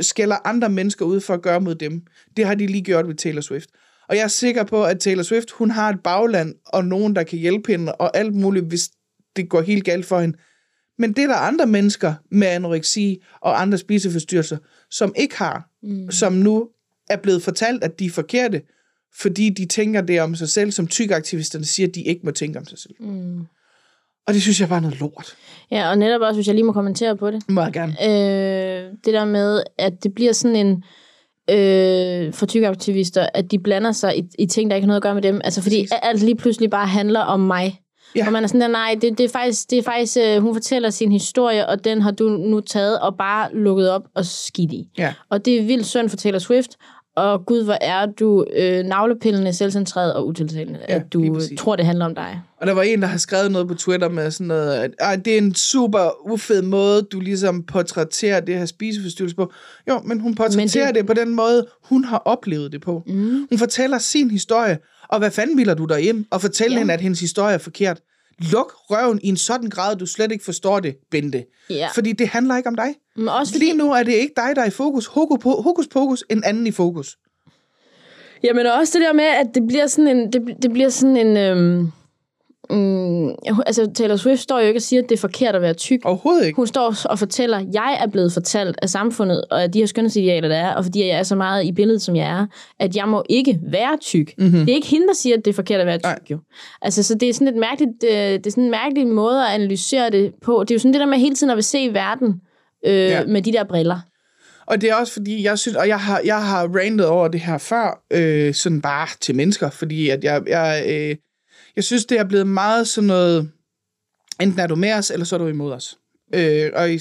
skælder andre mennesker ud for at gøre mod dem. Det har de lige gjort ved Taylor Swift. Og jeg er sikker på, at Taylor Swift, hun har et bagland, og nogen, der kan hjælpe hende, og alt muligt, hvis det går helt galt for hende. Men det er der andre mennesker med anoreksi og andre spiseforstyrrelser, som ikke har, mm. som nu er blevet fortalt, at de er forkerte, fordi de tænker det om sig selv, som tykaktivisterne siger, at de ikke må tænke om sig selv. Mm. Og det synes jeg bare er noget lort. Ja, og netop også, hvis jeg lige må kommentere på det. Meget gerne. Øh, det der med, at det bliver sådan en øh, for tykaktivister, at de blander sig i, i ting, der ikke har noget at gøre med dem. Altså fordi Præcis. alt lige pludselig bare handler om mig. Ja. Og man er sådan der, nej, det, det er faktisk, det er faktisk øh, hun fortæller sin historie, og den har du nu taget og bare lukket op og skidt i. Ja. Og det er vildt synd for Taylor Swift, og gud, hvor er du øh, navlepillende, selvcentreret og utiltalende, Ja, at du tror, det handler om dig. Og der var en, der har skrevet noget på Twitter med sådan noget, at "Ej, det er en super ufed måde, du ligesom portrætterer det her spiseforstyrrelse på. Jo, men hun portrætterer Men det... det- på den måde, hun har oplevet det på. Mm. Hun fortæller sin historie, og hvad fanden vilder du dig ind og fortælle Ja. hende, at hendes historie er forkert? Luk røven i en sådan grad, du slet ikke forstår det, Bente. Ja. Fordi det handler ikke om dig. Men også fordi, Lige nu er det ikke dig, der er i fokus. Hokus, po- hokus pokus, en anden i fokus. Jamen også det der med, at det bliver sådan en... Det, det bliver sådan en øhm, mm, altså, Taylor Swift står jo ikke og siger, at det er forkert at være tyk. Overhovedet ikke. Hun står og fortæller, at jeg er blevet fortalt af samfundet, og af de her skønhedsidealer, der er, og fordi jeg er så meget i billedet, som jeg er, at jeg må ikke være tyk. Mhm. Mm-hmm. Det er ikke hende, der siger, at det er forkert at være tyk, Nej. jo. Altså, så det er sådan et mærkeligt, øh, det er sådan en mærkelig måde at analysere det på. Det er jo sådan det der med hele tiden at vil se verden øh, ja. med de der briller. Og det er også fordi, jeg synes, og jeg har, jeg har randet over det her før, øh, sådan bare til mennesker, fordi at jeg, jeg, øh, jeg synes, det er blevet meget sådan noget, enten er du med os, eller så er du imod os. Øh, og i,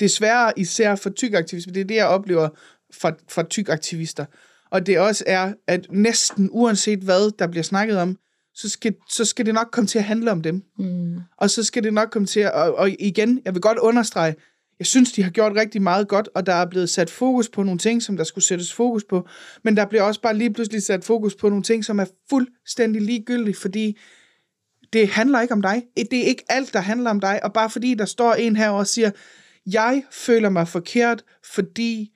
desværre især for tykaktivisme, det er det, jeg oplever fra, fra tykaktivister. Og det også er, at næsten uanset hvad, der bliver snakket om, så skal, så skal det nok komme til at handle om dem. Mm. Og så skal det nok komme til at... Og, og igen, jeg vil godt understrege, jeg synes, de har gjort rigtig meget godt, og der er blevet sat fokus på nogle ting, som der skulle sættes fokus på. Men der bliver også bare lige pludselig sat fokus på nogle ting, som er fuldstændig ligegyldige, fordi det handler ikke om dig. Det er ikke alt, der handler om dig. Og bare fordi der står en her og siger, jeg føler mig forkert, fordi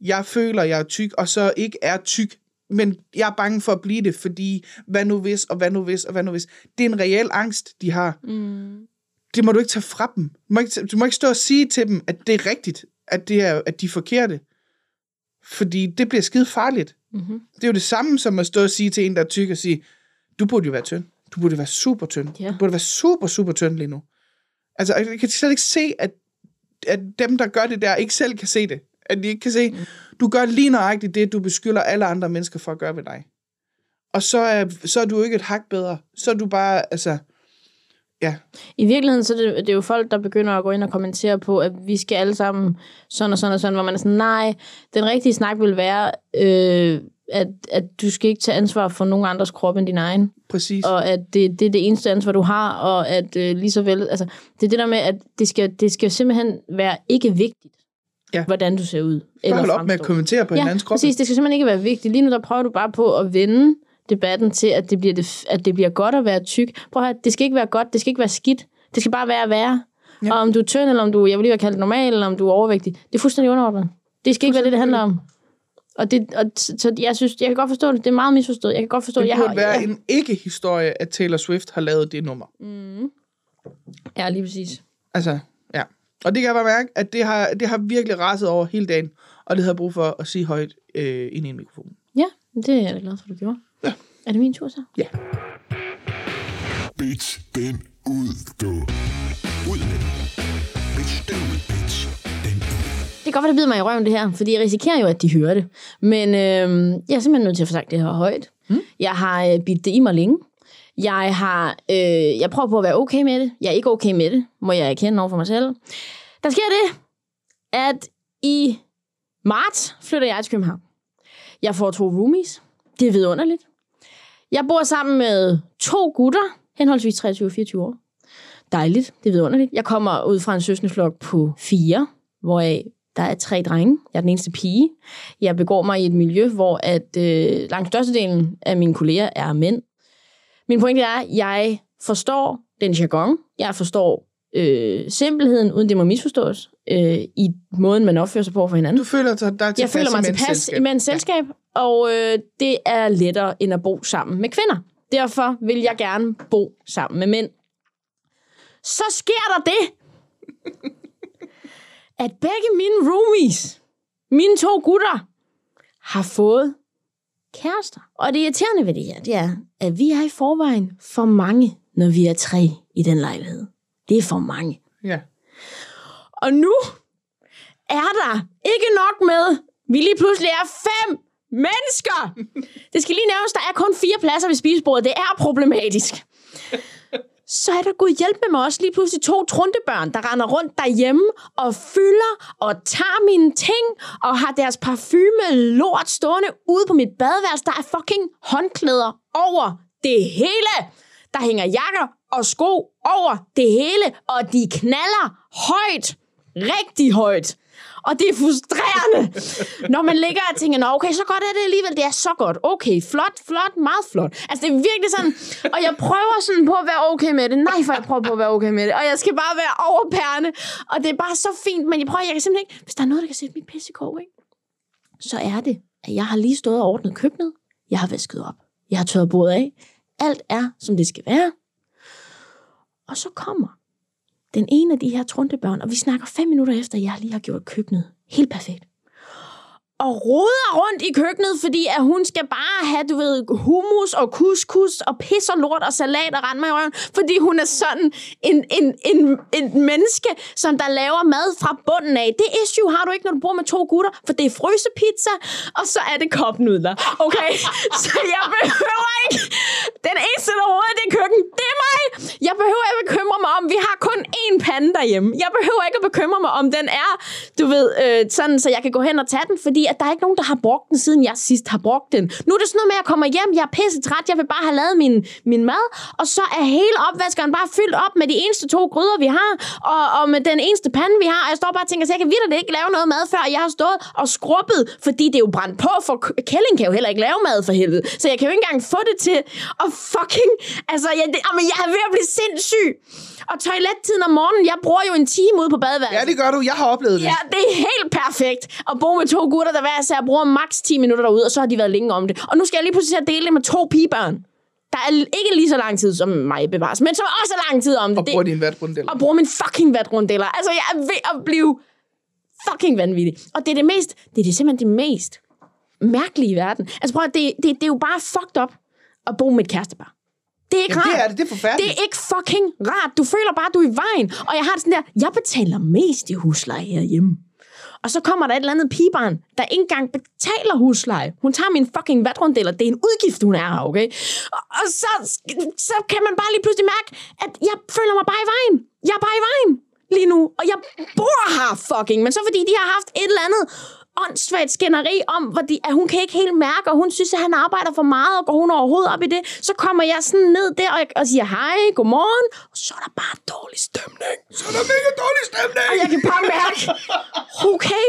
jeg føler, jeg er tyk, og så ikke er tyk, men jeg er bange for at blive det, fordi hvad nu hvis, og hvad nu hvis, og hvad nu hvis. Det er en reel angst, de har Mm det må du ikke tage fra dem. Du må ikke, du må ikke stå og sige til dem, at det er rigtigt, at, det er, at de er forkerte. Fordi det bliver skide farligt. Mm-hmm. Det er jo det samme som at stå og sige til en, der er tyk, og sige, du burde jo være tynd. Du burde være super tynd. Ja. Du burde være super, super tynd lige nu. Altså, jeg kan slet ikke se, at, at dem, der gør det der, ikke selv kan se det. At de ikke kan se, du gør lige nøjagtigt det, du beskylder alle andre mennesker for at gøre ved dig. Og så er, så er du ikke et hak bedre. Så er du bare, altså, ja, I virkeligheden, så er det, det er jo folk, der begynder at gå ind og kommentere på, at vi skal alle sammen sådan og sådan og sådan, hvor man er sådan, nej, den rigtige snak vil være, øh, at, at du skal ikke tage ansvar for nogen andres krop end din egen, præcis. og at det, det er det eneste ansvar, du har, og at øh, lige så vel, altså, det er det der med, at det skal, det skal simpelthen være ikke vigtigt, Ja. hvordan du ser ud. Bare hold op med at fremstår. kommentere på ja, hinandens krop. præcis, det skal simpelthen ikke være vigtigt. Lige nu, der prøver du bare på at vende debatten til, at det bliver, det, at det bliver godt at være tyk. Prøv at høre, det skal ikke være godt, det skal ikke være skidt. Det skal bare være at være. Ja. Ja. Og om du er tynd, eller om du, jeg vil lige have kaldt det normal, eller om du er overvægtig, det er fuldstændig underordnet. Det skal ikke være det, det handler om. Og, det, og så jeg synes, jeg kan godt forstå det. Det er meget misforstået. Jeg kan godt forstå, Det jeg burde har, være jeg, en ikke-historie, at Taylor Swift har lavet det nummer. Mm. Ja, lige præcis. Altså, ja. Og det kan jeg bare mærke, at det har, det har virkelig raset over hele dagen, og det havde jeg brug for at sige højt øh, ind i en mikrofon. Ja, det er jeg glad for, du gjorde. Er det min tur så? Ja. Bitch, den ud, du. Ud med den. Bitch, den ud, bitch. Den ud. Det kan godt være, det bider mig i røven, det her, fordi jeg risikerer jo, at de hører det. Men øh, jeg er simpelthen nødt til at få sagt det her højt. Mm. Jeg har øh, bidt det i mig længe. Jeg har, øh, jeg prøver på at være okay med det. Jeg er ikke okay med det, må jeg erkende over for mig selv. Der sker det, at i marts flytter jeg til København. Jeg får to roomies. Det er vidunderligt. Jeg bor sammen med to gutter, henholdsvis 23 og 24 år. Dejligt, det er vidunderligt. Jeg kommer ud fra en søskendeflok på fire, hvoraf der er tre drenge. Jeg er den eneste pige. Jeg begår mig i et miljø, hvor at, øh, langt størstedelen af mine kolleger er mænd. Min pointe er, at jeg forstår den jargon. Jeg forstår øh, simpelheden, uden det må misforstås, øh, i måden, man opfører sig på for hinanden. Du føler dig, tilpas Jeg føler mig tilpas selskab. i mands selskab, og øh, det er lettere end at bo sammen med kvinder. Derfor vil jeg gerne bo sammen med mænd. Så sker der det, at begge mine roomies, mine to gutter, har fået kærester. Og det irriterende ved det her, det er, at vi er i forvejen for mange, når vi er tre i den lejlighed. Det er for mange. Ja. Og nu er der ikke nok med, vi lige pludselig er fem mennesker. Det skal lige nævnes, der er kun fire pladser ved spisebordet. Det er problematisk. Så er der gud hjælp med mig også lige pludselig to trundebørn, der render rundt derhjemme og fylder og tager mine ting og har deres parfume lort stående ude på mit badeværelse. Der er fucking håndklæder over det hele. Der hænger jakker og sko over det hele, og de knaller højt. Rigtig højt. Og det er frustrerende, når man ligger og tænker, Nå, okay, så godt er det alligevel. Det er så godt. Okay, flot, flot, meget flot. Altså, det er virkelig sådan, og jeg prøver sådan på at være okay med det. Nej, for jeg prøver på at være okay med det. Og jeg skal bare være overpærende. Og det er bare så fint, men jeg prøver, jeg kan simpelthen ikke, hvis der er noget, der kan sætte mit pisse i kog, ikke? så er det, at jeg har lige stået og ordnet køkkenet. Jeg har vasket op. Jeg har tørret bordet af. Alt er, som det skal være. Og så kommer den ene af de her trundebørn, og vi snakker fem minutter efter, at jeg lige har gjort køkkenet helt perfekt. Og roder rundt i køkkenet, fordi at hun skal bare have, du ved, hummus og couscous og pis og lort og salat og rende mig i røven, fordi hun er sådan en, en, en, en menneske, som der laver mad fra bunden af. Det issue har du ikke, når du bor med to gutter, for det er frysepizza, og så er det kopnudler. Okay? så jeg behøver ikke... Den eneste, der roder i det køkken, det er mig! Jeg behøver ikke bekymre mig om, vi har kun én pande derhjemme. Jeg behøver ikke at bekymre mig om, den er, du ved, øh, sådan, så jeg kan gå hen og tage den, fordi at der er ikke nogen, der har brugt den, siden jeg sidst har brugt den. Nu er det sådan noget med, at jeg kommer hjem, jeg er pisse træt, jeg vil bare have lavet min, min mad, og så er hele opvaskeren bare fyldt op med de eneste to gryder, vi har, og, og med den eneste pande, vi har, og jeg står bare og tænker, så jeg kan virkelig ikke lave noget mad, før jeg har stået og skrubbet, fordi det er jo brændt på, for Kælling kan jo heller ikke lave mad for helvede, så jeg kan jo ikke engang få det til at fucking, altså, jeg, det, jamen, jeg er ved at blive sindssyg. Og toilettiden om morgenen, jeg bruger jo en time ude på badeværelset. Ja, det gør du. Jeg har oplevet det. Ja, det er helt perfekt at bo med to gutter, der hver især bruger maks 10 minutter derude, og så har de været længe om det. Og nu skal jeg lige pludselig at dele det med to pigebørn. Der er ikke lige så lang tid som mig bevares, men som også er lang tid om det. Og bruger din vatrundel. og bruger min fucking vatrundeller. Altså, jeg er ved at blive fucking vanvittig. Og det er det mest, det er det simpelthen det mest mærkelige i verden. Altså prøv at, det, det, det er jo bare fucked up at bo med et kærestepar. Det er ikke Jamen, rart. det er det. Det er forfærdeligt. Det er ikke fucking rart. Du føler bare, at du er i vejen. Og jeg har det sådan der, jeg betaler mest i husleje herhjemme. Og så kommer der et eller andet pigebarn, der ikke engang betaler husleje. Hun tager min fucking vatrundeller. Det er en udgift, hun er her, okay? Og, og så, så kan man bare lige pludselig mærke, at jeg føler mig bare i vejen. Jeg er bare i vejen lige nu. Og jeg bor her fucking. Men så fordi de har haft et eller andet åndssvagt skænderi om, hvor de, at hun kan ikke helt mærke, og hun synes, at han arbejder for meget, og går hun overhovedet op i det, så kommer jeg sådan ned der og, og siger hej, godmorgen, og så er der bare dårlig stemning. Så er der mega dårlig stemning. Og jeg kan bare mærke, okay,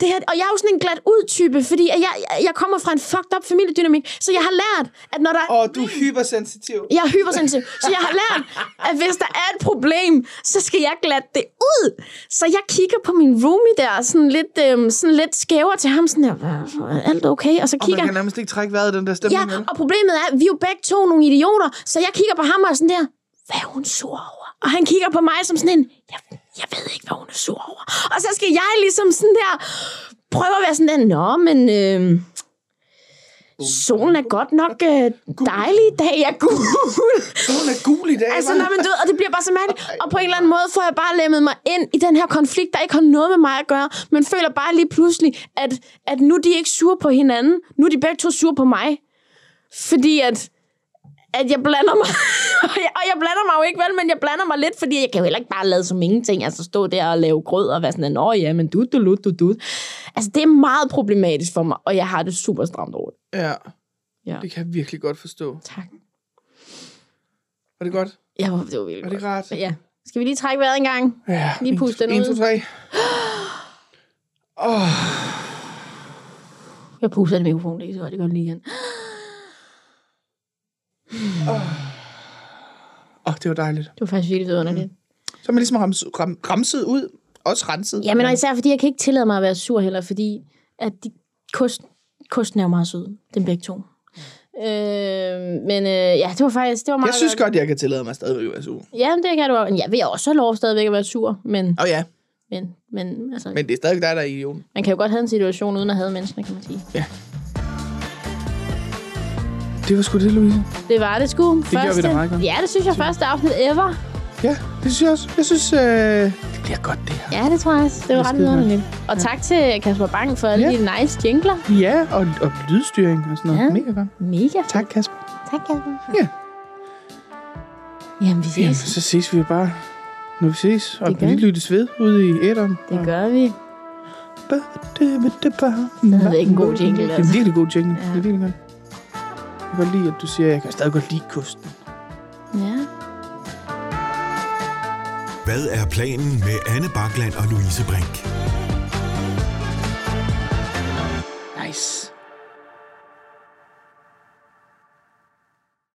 det her, og jeg er jo sådan en glat ud type, fordi at jeg, jeg kommer fra en fucked up familiedynamik, så jeg har lært, at når der... Og du er hypersensitiv. Jeg er hypersensitiv, så jeg har lært, at hvis der er et problem, så skal jeg glatte det ud. Så jeg kigger på min roomie der, sådan lidt, øhm, sådan lidt skæver til ham, sådan der, "Hvad, er alt okay? Og så Og kigger man kan nærmest ikke trække vejret den der stemning. Ja, og problemet er, at vi er jo begge to nogle idioter, så jeg kigger på ham og sådan der, hvad er hun sur over? Og han kigger på mig som sådan en, jeg, jeg ved ikke, hvad hun er sur over. Og så skal jeg ligesom sådan der, prøve at være sådan der, nå, men øh, solen er godt nok øh, dejlig i dag, jeg er gul. Solen er gul i dag, Altså, når man død, og det bliver bare så mærkeligt. Og på en eller anden måde får jeg bare lemmet mig ind i den her konflikt, der ikke har noget med mig at gøre, men føler bare lige pludselig, at, at nu er de ikke sure på hinanden. Nu er de begge to sure på mig. Fordi at, at jeg blander mig. og, jeg, blander mig jo ikke vel, men jeg blander mig lidt, fordi jeg kan jo heller ikke bare lade som ingenting. Altså stå der og lave grød og være sådan, nå ja, men du, du, du, du, du. Altså, det er meget problematisk for mig, og jeg har det super stramt over det. Ja. Ja. Det kan jeg virkelig godt forstå. Tak. Var det godt? Ja, det var virkelig Var det godt. rart? Ja. Skal vi lige trække vejret en gang? Ja. Lige puste den 1, ud. 2, 3. Åh, Jeg puster den mikrofon, det er så godt, det gør lige igen. Oh, det var dejligt. Det var faktisk virkelig vidunderligt. Så er man ligesom rams, ram, ramset ud. Også renset. Ja, men især fordi, jeg kan ikke tillade mig at være sur heller, fordi at de, kost, kosten er jo meget sød, den begge to. Øh, men øh, ja, det var faktisk, det var meget Jeg synes godt, jeg kan tillade mig stadigvæk at være sur. Ja, det kan du også. Jeg vil også have lov stadigvæk at være sur, men Åh oh, ja. Men, men, altså, men Men det er stadig dig, der er idioten. man kan jo godt have en situation, uden at have mennesker, kan man sige. Det var sgu det, Louise. Det var det sgu. Det gjorde vi da meget godt. Ja, det synes jeg. Første afsnit ever. Ja, det synes jeg også. Jeg synes, øh, det bliver godt, det her. Ja, det tror jeg også. Det var Det ret vidunderligt. Og tak til Kasper Bang for alle Ja. de nice jingler. Ja, og, og lydstyring og sådan noget. Ja. Ja. Mega godt. Mega. Tak, Kasper. Tak, Kasper. Ja. Jamen, vi ses. Jamen, så ses vi bare, når vi ses. Og vi lyttes ved ude i æderen. Det gør vi. Det er ikke en god jingle, Det er altså. en virkelig god jingle. Ja. Ja. Det er virkelig godt kan godt lide, at du siger, at jeg kan stadig godt lide kysten. Ja. Hvad er planen med Anne Bakland og Louise Brink? Nice.